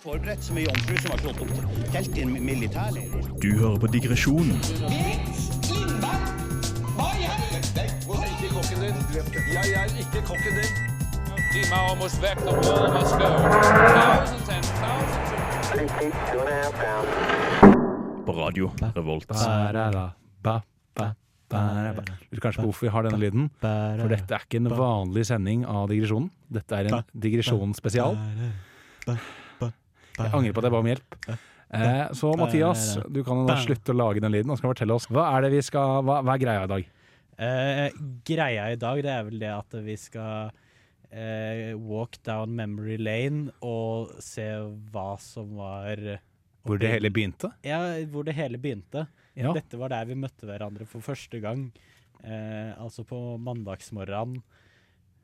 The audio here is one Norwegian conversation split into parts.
Forberedt så mye jomfru som har slått opp telt i en militærleir. Du hører på digresjonen. Team are almost back. The wall must go. Thousands and thousands. på radio Revolt. Lurer kanskje på hvorfor vi har denne lyden. For dette er ikke en vanlig sending av digresjonen. Dette er en digresjonsspesial. Jeg angrer på at jeg ba om hjelp. Eh, så Mathias, du kan da slutte å lage den lyden og skal fortelle oss hva er det vi skal, hva, hva er greia i dag? Eh, greia i dag det er vel det at vi skal eh, walk down memory lane og se hva som var Hvor det hele begynte? Ja, hvor det hele begynte. Ja. Dette var der vi møtte hverandre for første gang. Eh, altså på mandagsmorgenen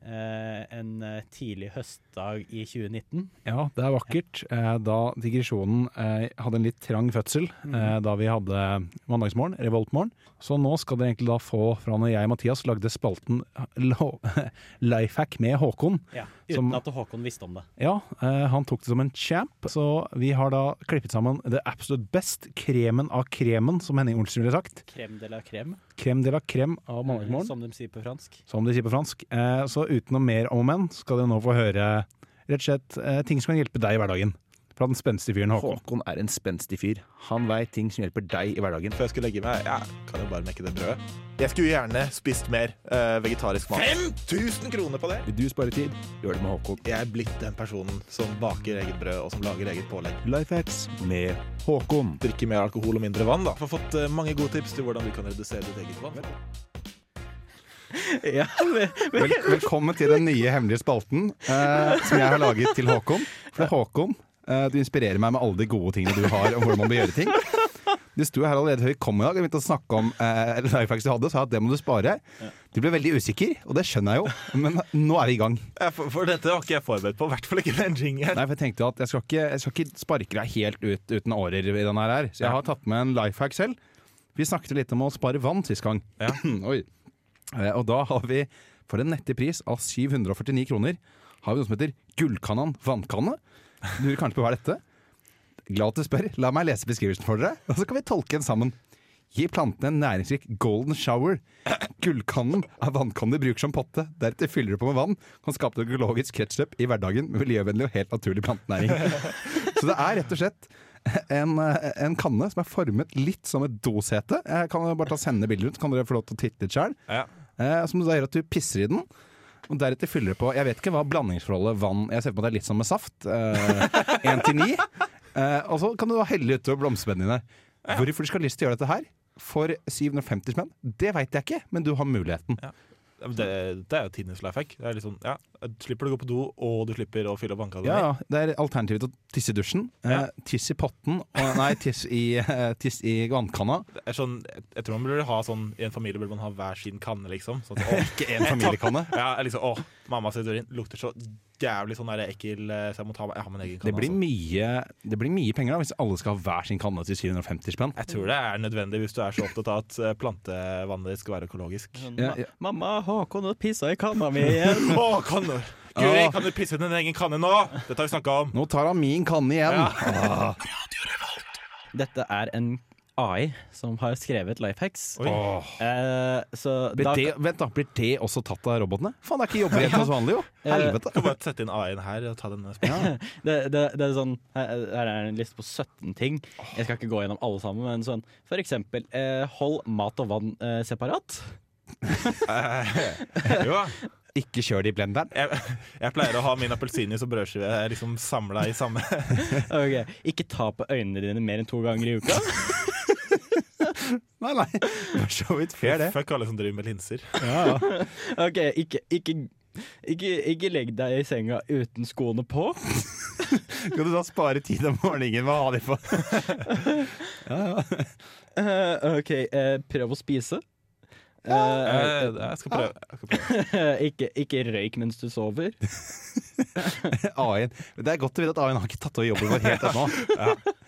en eh, tidlig høstdag i 2019. Ja, det er vakkert. Eh, da digresjonen eh, hadde en litt trang fødsel, eh, da vi hadde mandagsmorgen, revoltmorgen. Så nå skal dere egentlig da få fra når jeg og Mathias lagde spalten Lifehack med Håkon. Ja, Uten Som- at Håkon visste om det. Ja, eh, han tok det som en champ, så vi har da klippet sammen the absolute best, kremen av kremen, som Henning Olsen ville sagt. Krem de la crème, Krem de la crème av mandagsmorgen, som de sier på fransk. som de sier på fransk. Eh, så uten noe mer om og men, skal dere nå få høre rett og slett eh, ting som kan hjelpe deg i hverdagen. Fra den spenstige fyren Håkon. Håkon er en spenstig fyr. Han veit ting som hjelper deg i hverdagen. Før jeg skulle legge meg, jeg kan jo bare mekke det brødet. Jeg skulle gjerne spist mer uh, vegetarisk mat. 5000 kroner på det! Vil du spare tid? Gjør det med Håkon. Jeg er blitt den personen som baker eget brød og som lager eget pålegg. Lifehacks med Håkon. Drikke mer alkohol og mindre vann, da. Jeg har fått eh, mange gode tips til hvordan du kan redusere ditt eget vann. Ja, Vel, velkommen til den nye hemmelige spalten uh, som jeg har laget til Håkon. For Håkon, du inspirerer meg med alle de gode tingene du har om hvordan man bør gjøre ting. Du sto her allerede før vi kom i dag og begynte å snakke om eh, lifehacks du hadde, sa at det må du spare. Du ble veldig usikker, og det skjønner jeg jo, men nå er vi i gang. For, for dette var ikke jeg forberedt på, i hvert fall ikke den jingeren. Nei, for Jeg tenkte at jeg skal ikke, jeg skal ikke sparke deg helt ut uten årer i denne her, så jeg har tatt med en life hack selv. Vi snakket litt om å spare vann sist gang. Ja. Eh, Og da har vi, for en nettig pris av 749 kroner, har vi noe som heter Gullkannan vannkanne. Du lurer kanskje på hva er dette? Glad at du spør. La meg lese beskrivelsen for dere, og så kan vi tolke den sammen. Gi plantene en næringsrik golden shower. Gullkannen er vannkannen du bruker som potte. Deretter fyller du på med vann. Kan skape økologisk kretsløp i hverdagen med miljøvennlig og helt naturlig plantenæring. Så det er rett og slett en, en kanne som er formet litt som et dosete. Jeg kan bare ta sende bilder ut, så kan dere få lov til å titte litt sjøl. Ja. Eh, som da gjør at du pisser i den. Og deretter fyller det på Jeg vet ikke hva blandingsforholdet vann Jeg ser på at det er litt som med saft. Én til ni. Eh, og så kan du da helle utover blomsterbedene dine. Hvorfor du skal ha lyst til å gjøre dette her for 750 spenn, det veit jeg ikke, men du har muligheten. Det, det er jo tidenes life hack. Det er sånn, ja, slipper du å gå på do, og du slipper å fylle opp vannkanna Ja, ja, Det er alternativet til å tisse i dusjen. Eh, tiss i potten. Og, nei, tiss i, eh, tiss i vannkanna. Sånn, jeg, tror man burde ha sånn I en familie burde man ha hver sin kanne, liksom. Sånn, å, Ikke en familiekanne. ja, liksom, å, mamma sitt urin lukter så jævlig sånn der ekkel, eh, så jeg må ta jeg har min egen kanne. Det blir, altså. mye, det blir mye penger da hvis alle skal ha hver sin kanne til 750 spenn. Jeg tror det er nødvendig hvis du er så opptatt av at eh, plantevannet ditt skal være økologisk. Ja, ja. Mamma, Håkon har pissa i kanna mi igjen. Håkon, kan du Guri, kan du pisse i din egen kanne nå? Dette har vi snakka om. Nå tar han min kanne igjen. Ja. Dette er en AI som har skrevet Lifehacks. Oi. Åh. Eh, da, det, vent da, blir det også tatt av robotene? Faen, det er ikke jobber helt som vanlig, jo. Helvete. Kan bare sette inn AI-en her og ta denne Ja. det, det, det er sånn Her her er en liste på 17 ting. Jeg skal ikke gå gjennom alle sammen, men sånn for eksempel eh, hold mat og vann eh, separat. Jo, Ikke kjør det i blenderen. jeg, jeg pleier å ha min appelsinjuice og brødskive liksom samla i samme okay. Ikke ta på øynene dine mer enn to ganger i uka. Nei, nei. For så vidt fair, det. Fuck alle som driver med linser. Ja, ja. Ok, ikke, ikke, ikke, ikke legg deg i senga uten skoene på. Kan du da spare tid om morgenen med å ha de på? Eh, ok, uh, prøv å spise. Uh, Eh, Jeg skal prøve. Jeg skal prøve. ikke, ikke røyk mens du sover. A1 Det er godt å vite at A1 har ikke tatt over jobben vår helt ennå.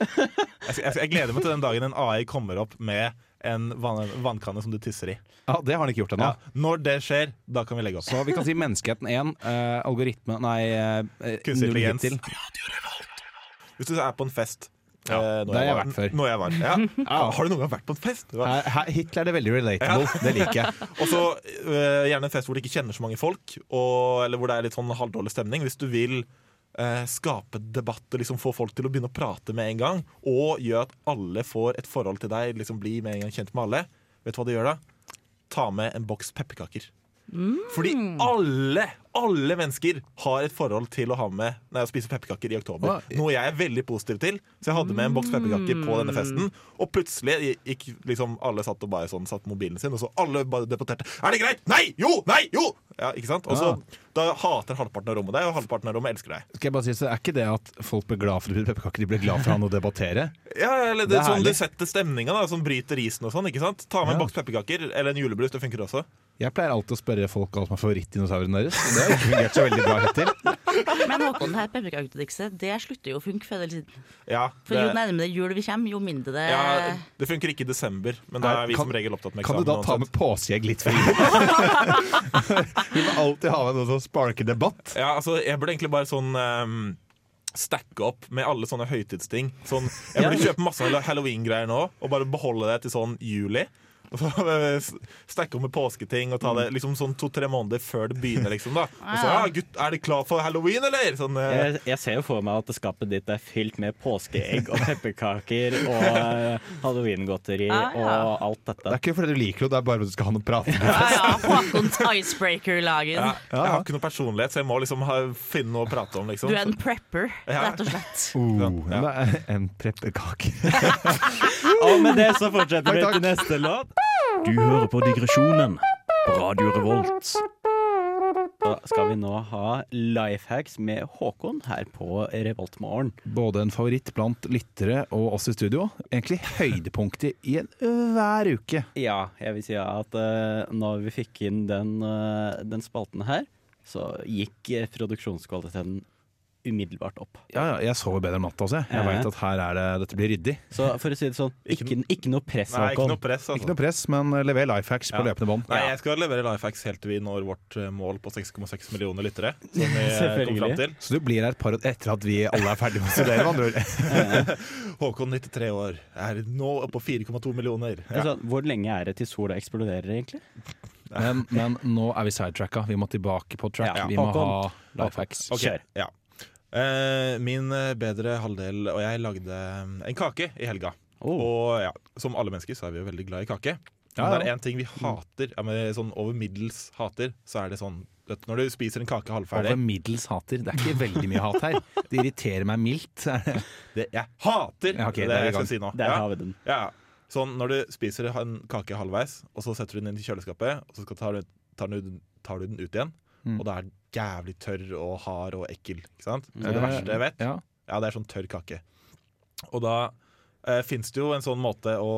Jeg, jeg, jeg gleder meg til den dagen en AI kommer opp med en vann, vannkanne som du tisser i. Ja, det har han ikke gjort ennå. Ja, når det skjer, da kan vi legge opp. Så vi kan si menneskeheten 1, uh, algoritme Nei, uh, Kunstig intelligens. Hvis du er på en fest Ja, eh, har jeg vært før. Jeg var, ja. Har du noen gang vært på en fest? Hitler er det veldig relatable. Det liker jeg. Og så eh, gjerne en fest hvor du ikke kjenner så mange folk, og, eller hvor det er litt sånn halvdårlig stemning. Hvis du vil eh, skape debatt og liksom få folk til å begynne å prate med en gang, og gjøre at alle får et forhold til deg, liksom bli med en gang kjent med alle, vet du hva du gjør da? Ta med en boks pepperkaker. Fordi alle, alle mennesker har et forhold til å ha med nei, å spise pepperkaker i oktober. Noe jeg er veldig positiv til. Så jeg hadde med en boks pepperkaker på denne festen. Og plutselig gikk liksom alle satt og bare sånn satt mobilen sin, og så alle bare deporterte. Er det greit? Nei! Jo! Nei! Jo! Ja, ikke sant? Og så Da hater halvparten av rommet deg, og halvparten av rommet elsker deg. Skal jeg bare si, så Er ikke det at folk blir glad for pepperkaker, de blir glad for han å debattere? Ja, eller det, Det er sånn herlig. Du setter stemninga, da, som bryter isen og sånn. ikke sant? Ta med en Ja. boks pepperkaker eller en julebrus. Det funker også. Jeg pleier alltid å spørre folk hva som er favorittdinosauren deres. og Det har ikke fungert så veldig bra hittil. Men Håkon, det her pepperkaketrikset det slutter jo å funke før eller siden. Ja, For jo nærmere jul vi kommer, jo mindre det ja, det funker ikke i desember, men da er vi kan- som regel opptatt med eksamen. Kan du da ta med påskeegg litt fri? Vi må alltid ha med noe som sparker debatt. Ja, altså, jeg burde egentlig bare sånn um Stacke opp med alle sånne høytidsting. Sånn, jeg burde kjøpe masse halloween-greier nå og bare beholde det til sånn juli. Og så eh, opp med påsketing og ta det liksom sånn to-tre måneder før det begynner. liksom da Og så, ja, gutt, Er det klar for halloween, eller? Sånn, eh, Jeg, jeg ser jo for meg at skapet ditt er fylt med påskeegg og pepperkaker og uh, halloweengodteri Ah, ja. og alt dette. Det er ikke fordi du liker det, det er bare fordi du skal ha noe prat. Ja, ja, Håkons icebreaker-lagen. ja, jeg har ikke noe personlighet, så jeg må liksom ha, finne noe å prate om. liksom Du er en prepper, Ja. rett og slett. Oh, Ja. er en prepperkake. Og med det så fortsetter vi til neste låt. Du hører på Digresjonen på Radio Revolt. Da skal vi nå ha Lifehacks med Håkon her på Revoltmorgen. Både en favoritt blant lyttere og oss i studio. Egentlig høydepunktet i en hver uke. Ja, jeg vil si at uh, når vi fikk inn den, uh, den spalten her, så gikk produksjonskvaliteten umiddelbart opp. Ja, ja, jeg sover bedre om natta også. Jeg, jeg veit at her er det, dette blir ryddig. Så for å si det sånn, Ikke ikke, noe press, Nei, ikke noe press. altså Ikke noe press, men lever life hacks på Ja. løpende bånd. Nei, jeg skal levere Lifehacks helt til vi når vårt eh, mål på 6,6 millioner lyttere. Som vi eh, kom fram til. Så du blir her et par år etter at vi alle er ferdige med å studere? med andre ord. Håkon, 93 år, er nå på 4,2 millioner. Ja. Altså, hvor lenge er det til sola eksploderer, egentlig? Men, men nå er vi sidetracka. Vi må tilbake på track. Ja, vi må Håkon. ha life hacks. Ok, Kjør. Ja. Eh, min eh, bedre halvdel og jeg lagde eh, en kake i helga. Oh. Og ja, som alle mennesker så er vi jo veldig glad i kake. Men Ja, det er én ting vi hater, ja, men sånn over middels hater, så er det sånn Når du spiser en kake halvferdig Over middels hater. Det er ikke veldig mye hat her. Det irriterer meg mildt. det, Jeg hater Ja, okay, det det er jeg skal si nå. Der har vi den. Ja. Sånn når du spiser en kake halvveis, og så setter du den inn i kjøleskapet, og så skal tar du, tar du, tar du den ut igjen, Mm. og da er den jævlig tørr og hard og ekkel. Ikke sant? Det er det verste jeg vet. Ja. Ja, det er sånn tørr kake. Og da eh, fins det jo en sånn måte å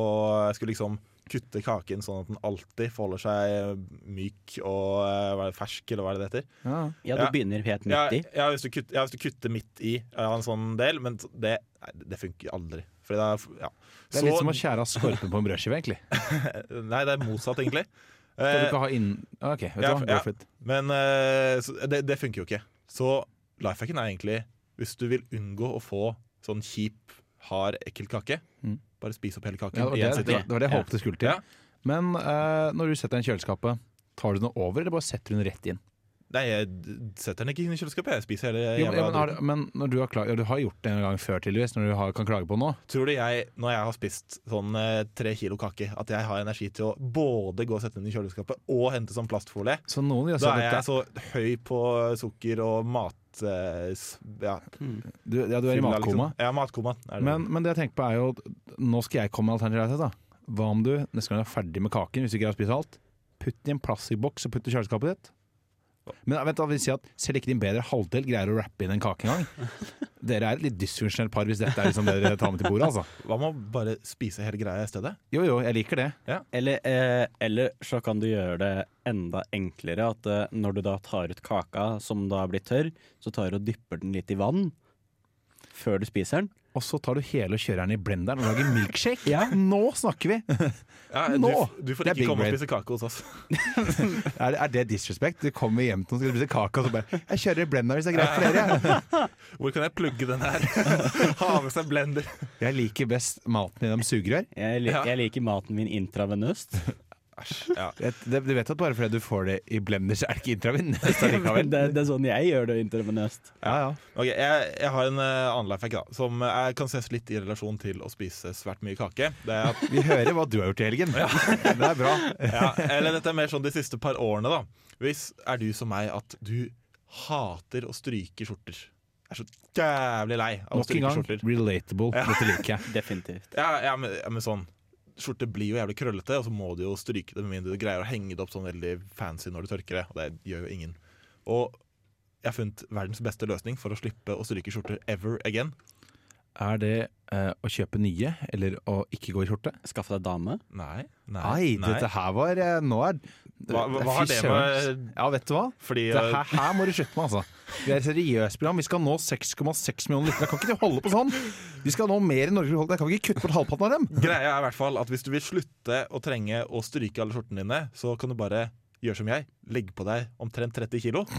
skulle liksom kutte kaken sånn at den alltid forholder seg myk og eh, er det, fersk, eller hva er det det heter. Ja. Ja, du begynner helt midt i. ja, hvis du kutter, ja, hvis du kutter midt i ja, en sånn del, men det, nei, det funker aldri. Fordi det er, ja. Det er litt som å skjære av skorpen på en brødskive, egentlig. Nei, det er motsatt, egentlig. Skal du Eh, ikke ha inn... OK, vet du ja, hva. Go for it. Men eh, det, det funker jo ikke. Så lifehacken er egentlig hvis du vil unngå å få sånn kjip, hard, ekkel kake, Mm. bare spis opp hele kaken Ja, det, var det, det var det jeg håpet det skulle til. Ja. Men uh, når du setter den i kjøleskapet, tar du den over, eller bare setter du den rett inn? Nei, jeg setter den ikke inn i kjøleskapet. Jeg spiser hele Jo, jævla men, har, men når du har, klag, ja, du har gjort det en gang før, tydeligvis, når du har, kan klage på noe. Tror du jeg, når jeg har spist sånn eh, tre kilo kake, at jeg har energi til å både gå og sette den i kjøleskapet og hente sånn plastfolie? Så noen gjør Da sånn er jeg så høy på sukker og mat... eh, ja, du, ja, du er i matkoma. Liksom. Ja, matkoma. Er det. Men, men det jeg tenker på er jo Nå skal jeg komme med alternativet. da Hva om du neste gang du er ferdig med kaken, hvis du ikke har spist alt, putt den i en plastboks og putt i kjøleskapet ditt? Men vent da, vil si at Selv ikke din bedre halvdel greier å rappe inn en kake engang. Dere er et litt dysfunksjonelt par hvis dette er liksom det dere tar med til bordet. altså Hva med å bare spise hele greia i stedet? Jo jo, jeg liker det. Eller, eh, eller så kan du gjøre det enda enklere. At eh, når du da tar ut kaka som da blir tørr, så tar du og dypper den litt i vann før du spiser den. Og så tar du hele og kjører den i blenderen og lager milkshake. Nå snakker vi! Ja, du, Nå! du får er ikke komme og spise kake hos oss. Er det, er det disrespect? Du kommer hjem til noen og skal spise kake, og så bare 'Jeg kjører i blenderen hvis det er greit for dere'. Hvor kan jeg plugge den her? ha med seg blender. Jeg liker best maten i de sugerør. Jeg, lik, Ja. jeg liker maten min intravenøst. Ja. Det, det, du vet at bare fordi du får det i blender, så er det ikke intravenøst det, det er sånn jeg gjør det intravenøst. Ja, ja. Okay, jeg, jeg har en uh, annen life hack da, som jeg kan ses litt i relasjon til å spise svært mye kake. Det er at, Vi hører hva du har gjort i helgen. Det er bra. ja, eller dette er mer sånn de siste par årene. da Hvis er du som meg at du hater å stryke skjorter. Er så jævlig lei av å Nok en stryke gang skjorter. relatable. Dette liker jeg. Definitivt. Ja, ja, men, ja, men sånn Skjorter blir jo jævlig krøllete, og så må du jo stryke det med mindre du greier å henge det opp sånn veldig fancy når du tørker det. Og det gjør jo ingen. Og jeg har funnet verdens beste løsning for å slippe å stryke skjorter ever again. Er det eh, å kjøpe nye, eller å ikke gå i skjorte? Skaffe deg dame. Nei. Nei. Nei, dette her var eh, Nå er Hva, hva, hva har det med Ja, vet du hva? Fordi Det uh, her, her må du slutte med, altså. Vi er et seriøst program. Vi skal nå 6,6 millioner lyttere. Kan ikke de holde på sånn? Vi skal nå mer enn Norge. Jeg kan ikke kutte bort halvparten av dem? Greia er i hvert fall at hvis du vil slutte å trenge å stryke alle skjortene dine, så kan du bare gjøre som jeg. Legge på deg omtrent 30 kilo.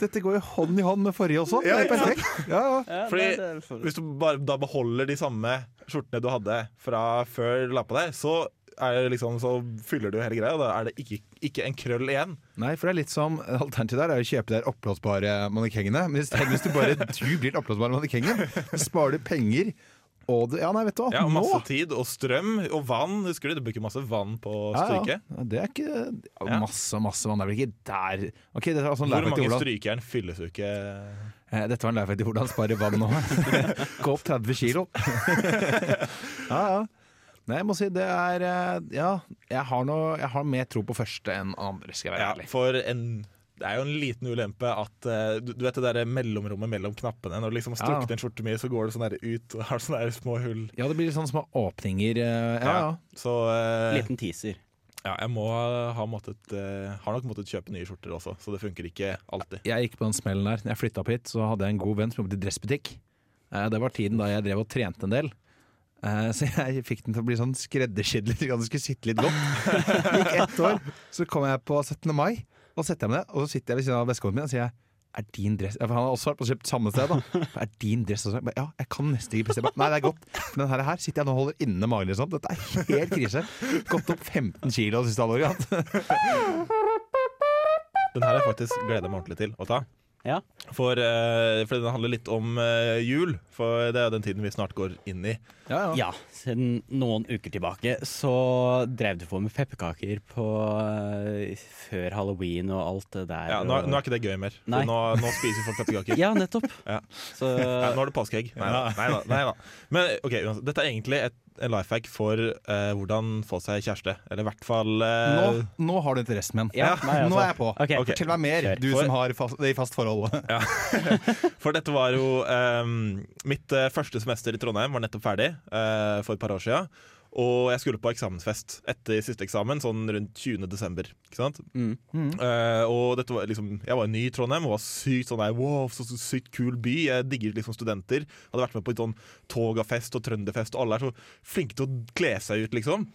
Dette går jo hånd i hånd med forrige også. Ja, det er perfekt. Ja, ja. Fordi Hvis du bare da beholder de samme skjortene du hadde fra før du la på deg, så, er liksom, så fyller du hele greia. Da er det ikke, ikke en krøll igjen. Nei, for det er litt som Alternativet der er å kjøpe de oppblåsbare mannekengene. Men hvis du bare du blir den oppblåsbare mannekengen, så sparer du penger. Og du, ja, nei, vet du hva. Ja, og Masse Nå tid og strøm og vann. Husker du du bruker masse vann på stryket? ja, ja. Det er ikke ja. Masse, masse vann. Det er vel ikke der okay, det er sånn Hvor mange strykejern fylles du ikke Eh, Dette var en lærefakt til hvordan spare vann nå. Gå opp 30 kilo. ja, ja. Nei, jeg må si det er eh, Ja, jeg har, noe, jeg har mer tro på første enn andre, skal jeg være Ja, for en, det er jo en liten ulempe at eh, du, du vet det der mellomrommet mellom knappene. Når du liksom har Ja. en skjorte mye, så går det sånn der ut og har sånne der små hull. Ja, det blir litt sånne små åpninger. eh, Ja, ja. Så uh, Liten teaser. ja, jeg må ha, måttet, uh, har nok måttet kjøpe nye skjorter også, så det funker ikke alltid. Jeg gikk på den smellen der. Når jeg flytta opp hit, så hadde jeg en god venn som jobbet i dressbutikk. Eh, Det var tiden da jeg drev og trente en del. Eh, Så jeg fikk den til å bli sånn skreddersydd litt, det skulle sitte litt godt. Gikk ett år, så kom jeg på 17. mai, og setter jeg meg. Og så sitter jeg ved siden av bestekonen min og sier jeg, er din dress For han har også vært på kjøpt samme sted. da Er din dress også? Ja, jeg kan nesten ikke bestemme. Nei, det er godt. For den her sitter jeg nå og holder inne magen. Liksom. Dette er helt krise. Gått opp 15 kilo det siste halvåret. Den her har jeg faktisk gleda meg ordentlig til å ta. Ja. For, uh, for den handler litt om uh, jul, for det er jo den tiden vi snart går inn i. Ja, ja. Ja, siden noen uker tilbake så drev du på med pepperkaker på eh, før halloween og alt det der. Ja, nå, og- nå er ikke det gøy mer. For nå, nå spiser folk pepperkaker. Ja, nettopp. Ja. Så Ja, nå er det påskeegg. Nei da. Nei nei da. Men ok, uansett, dette er egentlig et, en life hack for eh, hvordan få seg kjæreste. Eller i hvert fall eh, Nå, nå har du interessen min. Ja, meg nå er jeg på. Okay. Okay. Fortell meg mer, Kjør. du For- som har fast, det i fast forhold. For dette var jo ehm, Mitt eh, første semester i Trondheim var nettopp ferdig eh, for et par år siden. Og jeg skulle på eksamensfest etter siste eksamen, sånn rundt 20. desember. Ikke sant? Mm. Eh, og dette var liksom Jeg var ny i Trondheim og var sykt sånn der Wow, så, så sykt kul by. Jeg digger liksom studenter. Hadde vært med på et sånn Togafest og Trønderfest, og alle er så flinke til å kle seg ut, liksom.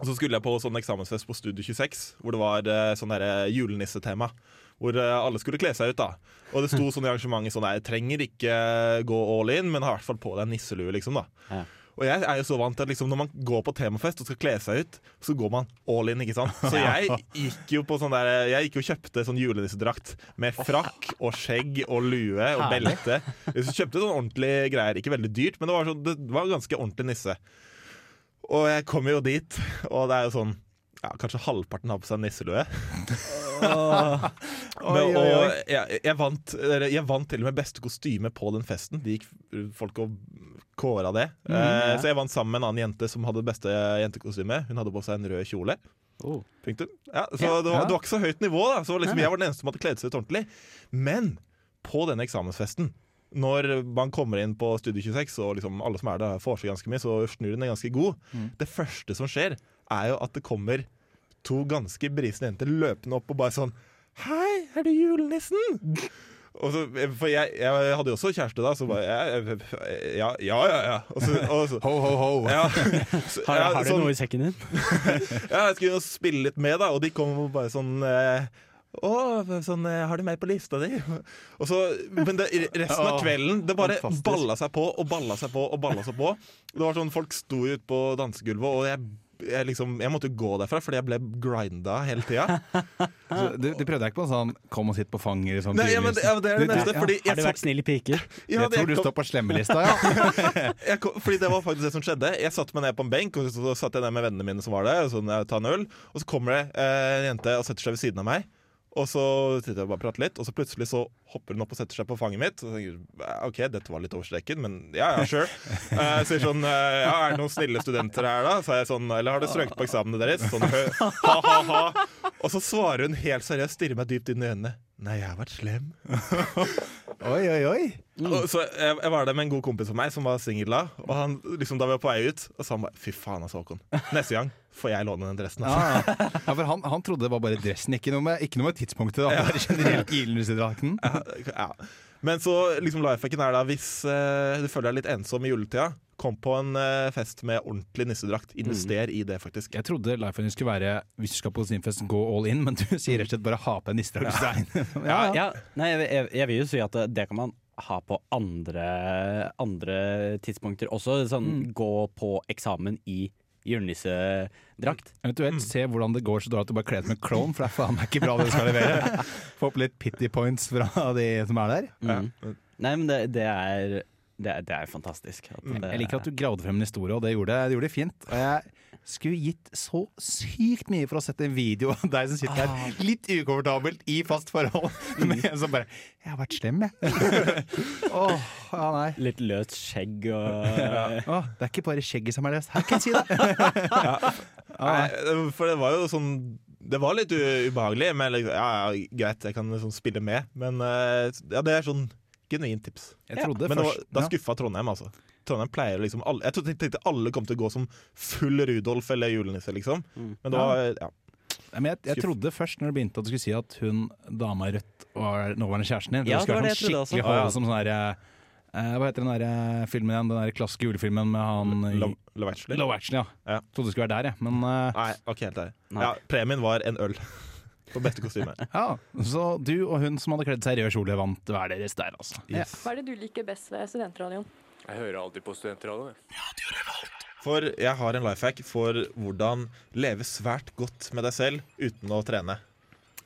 Og så skulle jeg på sånn eksamensfest på Studio 26, hvor det var uh, sånn derre julenissetema. Hvor eh, alle skulle kle seg ut, da. Og det sto sånn i arrangementet sånn der Trenger ikke gå all in, men har i hvert fall på deg nisselue, liksom. da Ja. Og jeg er jo så vant til at liksom, når man går på temafest og skal kle seg ut, så går man all in, ikke sant. Så jeg gikk jo på sånn der Jeg gikk jo og kjøpte sånn julenissedrakt med frakk og skjegg og lue og belte. Så kjøpte sånn ordentlige greier. Ikke veldig dyrt, men det var, sånn, det var ganske ordentlig nisse. Og jeg kommer jo dit, og det er jo sånn ja, Kanskje halvparten har på seg nisselue. Oi. og jeg, jeg, vant, jeg vant til og med beste kostyme på den festen. De gikk folk og kåra det. Mm, eh, så jeg vant sammen med en annen jente som hadde beste jentekostyme. Hun hadde på seg en rød kjole. Oh. Punktum. Ja, så det, var, det var ikke så høyt nivå. Da. Så liksom, jeg var den eneste som hadde kledd seg ut ordentlig. Men på denne eksamensfesten når man kommer inn på Studio 26, og liksom alle som er der, får seg ganske mye, så snurren er ganske god. Mm. Det første som skjer, er jo at det kommer to ganske brisende jenter løpende opp og bare sånn Hei, er du julenissen? Og så, for jeg, jeg hadde jo også kjæreste da, så bare jeg, Ja, ja, ja. ja. Og så, og så, Ho, ho, ho. ja, så, Har, ja, har du sånn- noe i sekken din? Ja, jeg skulle jo spille litt med, da, og de kom bare sånn eh, å, sånn, har du meg på lista di? Og så, men det, resten av kvelden Det bare fantastisk. balla seg på og balla seg på og balla seg på. Det var sånn, Folk sto ute på dansegulvet, og jeg, jeg, liksom, jeg måtte gå derfra fordi jeg ble grinda hele tida. Du, du prøvde deg ikke på sånn 'kom og sitt på fanget' eller sånn? Nei, ja, men ja, det er det Du- du- neste. ja. Fordi Har du vært snill i piker? ja, Jeg tror du kom- står på slemmelista, ja. jeg kom, fordi det var faktisk det som skjedde. Jeg satte meg ned på en benk og så satt jeg ned med vennene mine som var der. Og sånn, jeg en øl Og så kommer det eh, en jente og setter seg ved siden av meg. Og så sitter jeg og bare prater litt, og så plutselig så hopper hun opp og setter seg på fanget mitt. Og tenker OK, dette var litt over streken, men ja, ja, sure. Eh, Jeg sier sånn eh, Ja, er det noen snille studenter her, da? Så jeg sånn Eller har dere strøket på eksamene deres? Sånn ha-ha-ha. Og så svarer hun helt seriøst, stirrer meg dypt inn i øynene. Nei, jeg har vært slem. Oi, oi, oi. Og Så jeg, jeg var der med en god kompis av meg som var singel da. Og han, liksom, da vi var på vei ut, og sa han bare Fy faen, altså, Håkon. Neste gang får jeg låne den dressen. Altså. Ja, ja, for han, han trodde det var bare dressen, ikke noe med, ikke noe med tidspunktet. Da. Bare generelt Ilnusedrakten. Ja. Men så liksom lifehacken er da hvis uh, du føler deg litt ensom i juletida, kom på en uh, fest med ordentlig nissedrakt. Invester i det, faktisk. Jeg trodde Lifehacken skulle være hvis du skal på Sinfest, gå all in, men du sier rett og slett bare ha på en nissedrakt. Ja. Ja, Ja, nei, jeg, jeg, jeg vil jo si at det, det kan man ha på andre, andre tidspunkter også. Sånn gå på eksamen i julenissedrakt. Eventuelt se hvordan det går så dårlig at du bare kler deg som en klovn, for det er faen meg ikke bra det du skal levere. Få opp litt pity points fra de som er der. Mm. Nei, men det, det er det er, det er fantastisk. At det, Jeg liker at du gravde frem en historie, og det gjorde det gjorde det fint. Og jeg skulle gitt så sykt mye for å sette en video av deg som sitter her litt ukomfortabelt i fast forhold, med en som bare 'Jeg har vært slem, jeg'. Åh, ja, nei. Litt løst skjegg og Åh, det er ikke bare skjegget som er løst. Her kan jeg si det. Ja, nei. For det var jo sånn Det var litt u- ubehagelig, men liksom, ja, ja, greit, jeg kan liksom spille med. Men eh, ja, det er sånn genuint tips. Jeg trodde Men var, da ja. skuffa Trondheim, altså. Trondheim pleier liksom alle, Jeg trodde- tenkte alle kom til å gå som full Rudolf eller julenisse, liksom. Men da var ja. Men jeg, jeg trodde først når du begynte at du skulle si at hun dama i rødt var nåværende kjæresten din. Ja, det var det jeg trodde også. hold som sånn derre eh, Hva heter den der eh, filmen igjen? Den der klassiske julefilmen med han i- Love, Love Actually. Love ja. Ja. Trodde det skulle være der, jeg. Men eh, Nei, ok, helt der. Ja, premien var en øl. På beste kostyme. ja. Så du og hun som hadde kledd seg i rød kjole, vant hver deres der, altså. Yes. Hva er det du liker best ved studentradioen? Jeg hører alltid på studentradioen. jeg. For jeg har en life hack for hvordan leve svært godt med deg selv uten å trene.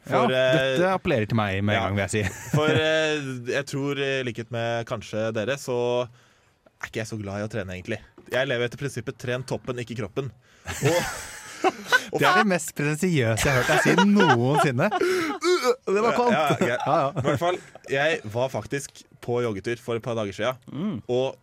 For, ja, eh, dette appellerer til meg med en ja. gang, vil jeg si. For eh, jeg tror, i likhet med kanskje dere, så er ikke jeg så glad i å trene, egentlig. Jeg lever etter prinsippet 'tren toppen, ikke kroppen'. Og, Det er det mest pretensiøse jeg har hørt deg si noensinne. Det var kvalmt. Ja, ja, Ja. I hvert fall, jeg var faktisk på joggetur for et par dager siden, og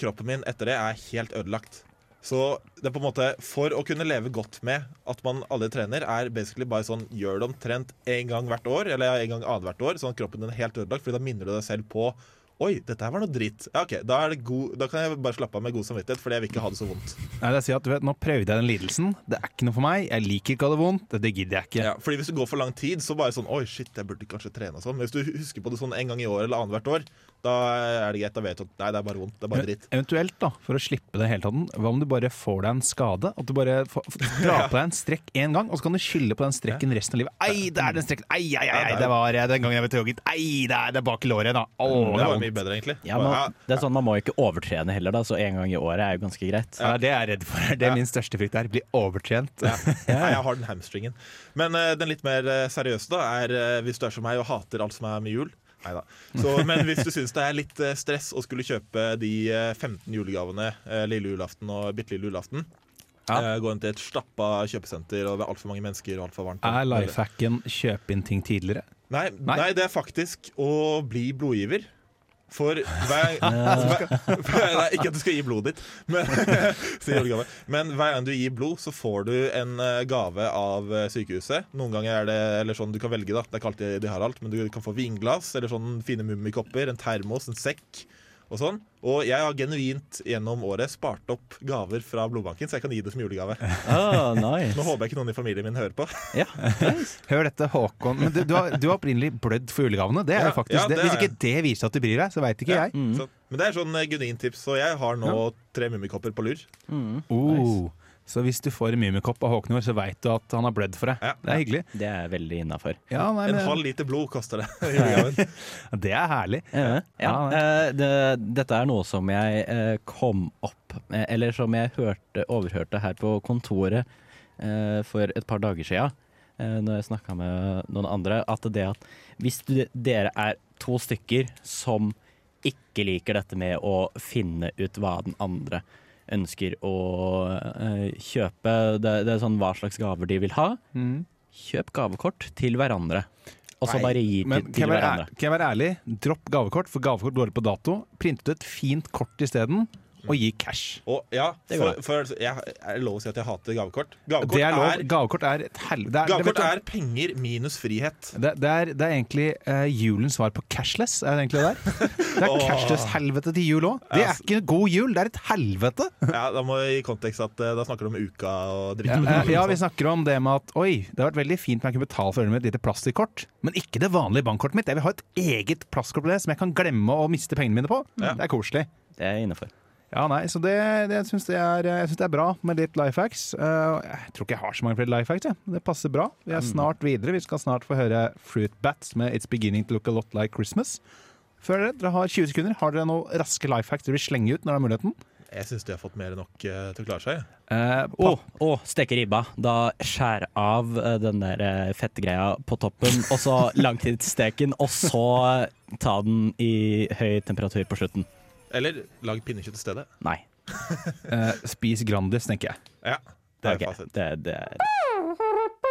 kroppen min etter det er helt ødelagt. Så det er på en måte for å kunne leve godt med at man aldri trener, er basically bare sånn gjør det omtrent en gang hvert år, eller en gang annethvert år, sånn at kroppen din er helt ødelagt, Fordi da minner du deg selv på Oi, dette her var noe dritt. Ja, ok, da, er det god, da kan jeg bare slappe av med god samvittighet, fordi jeg vil ikke ha det så vondt. Nei, det er si at, du vet, nå prøvde jeg den lidelsen. Det er ikke noe for meg. Jeg liker ikke å ha det vondt. Det gidder jeg ikke. Ja, fordi Hvis du går for lang tid, så bare sånn Oi, shit, jeg burde kanskje trene og sånn. Men hvis du husker på det sånn en gang i år eller annethvert år, da er det greit. Da vet du at nei, det er bare vondt. Det er bare dritt. Eventuelt, da, for å slippe det hele tatt, hva om du bare får deg en skade? At du bare får, drar på deg en strekk én gang, og så kan du skylde på den strekken resten av livet. Ei, det er den strekken! Ei, ei, ei, ei, det var den gangen jeg ble tråkket! Ei, det er, det er bak låret, da. Å, Er mye bedre, egentlig. Ja, man, det er sånn Man må ikke overtrene heller, da, så en gang i året er jo ganske greit. Ja, det er jeg redd for. Det er min største frykt her. Bli overtrent. Ja. Nei, jeg har den hamstringen. Men uh, den litt mer eh, seriøse da er uh, hvis du er som meg og hater alt som er med jul. Nei da. men hvis du syns det er litt stress å skulle kjøpe de eh, 15 julegavene lille julaften og bitte lille julaften Ja. Gå inn til et stappa kjøpesenter og det er altfor mange mennesker og altfor varmt. Er lifehacken kjøpe inn ting tidligere? Nei, Nei. nei, det er faktisk å bli blodgiver. For hver, hver Nei, ikke at du skal gi blodet ditt, men, men hver gang du gir blod, så får du en eh, gave av eh, sykehuset. Noen ganger er det eller sånn du kan velge, da. Det er ikke alltid de har alt, men du kan få vinglass eller sånn fine mummikopper, en termos, en sekk. Og sånn. Og jeg har genuint gjennom året spart opp gaver fra blodbanken, så jeg kan gi det som julegave. Oh, nice. Nå håper jeg ikke noen i familien min hører på. Ja, nice. Hør dette, Håkon. Men du, du, har, du har opprinnelig blødd for julegavene. Det er Ja, faktisk ja, det. det Hvis ikke det viser at du bryr deg, så veit ikke Ja. jeg. Så, men det er sånn eh, genuint tips, så jeg har nå tre mummikopper på lur. Oh. Så hvis du får en Mummikopp av Håknor, så veit du at han har blødd for deg. Ja. Det er hyggelig. Det er veldig innafor. Ja, En men, halv liter blod koster det. det er herlig. Ja, Ja, eh, det, dette er noe som jeg eh, kom opp med, Eller som jeg hørte, overhørte her på kontoret eh, for et par dager sia, når jeg snakka med noen andre, at det at hvis du, dere er to stykker som ikke liker dette med å finne ut hva den andre ønsker å uh, kjøpe, det, det er sånn hva slags gaver de vil ha, Mm. kjøp gavekort til hverandre. Og så bare gi til, til hverandre. kan jeg være ærlig? Dropp gavekort, for gavekort går ut på dato. Print ut et fint kort isteden, og gi cash. Og ja, Det for, for jeg, er det lov å si at jeg hater gavekort? Gavekort Det er lov. er, Gavekort er et helvete. Det, er- gavekort det, er penger minus frihet. det, det, er, det er egentlig uh, julens svar på cashless. Er det egentlig det der? Det er cashless-helvete til jul òg. Det er Ja, ikke god jul, det er et helvete! Ja, Da må vi i kontekst at uh, da snakker du om uka og Ja, drikke. eh, ja, vi snakker om det med at oi, det har vært veldig fint om jeg kunne betale for ølet med et lite plastikkort, men ikke det vanlige bankkortet mitt. Jeg vil ha et eget plastkort på det som jeg kan glemme å miste pengene mine på. Ja. Det er koselig. Det er innafor. Ja, nei, så det, det jeg syns det, er- jeg synes det er bra med litt life hacks. Eh, jeg tror ikke jeg har så mange flere life hacks. Jeg. Det passer bra. Vi er snart videre. Vi skal snart få høre Fruit Bats med It's Beginning To Look A Lot Like Christmas. Før dere, dere har 20 sekunder. Har dere noen raske life hacks dere vil slenge ut når dere har muligheten? Jeg syns de har fått mer enn nok uh, til å klare seg. Eh, Å, oh, steke ribba. Da skjær av uh, den der uh, fettgreia på toppen, og så langtidssteken, og så ta den i høy temperatur på slutten. Eller lag pinnekjøtt i stedet. Nei. Eh, spis Grandis, tenker jeg. Ja, det er Okay, fasiten. det, det er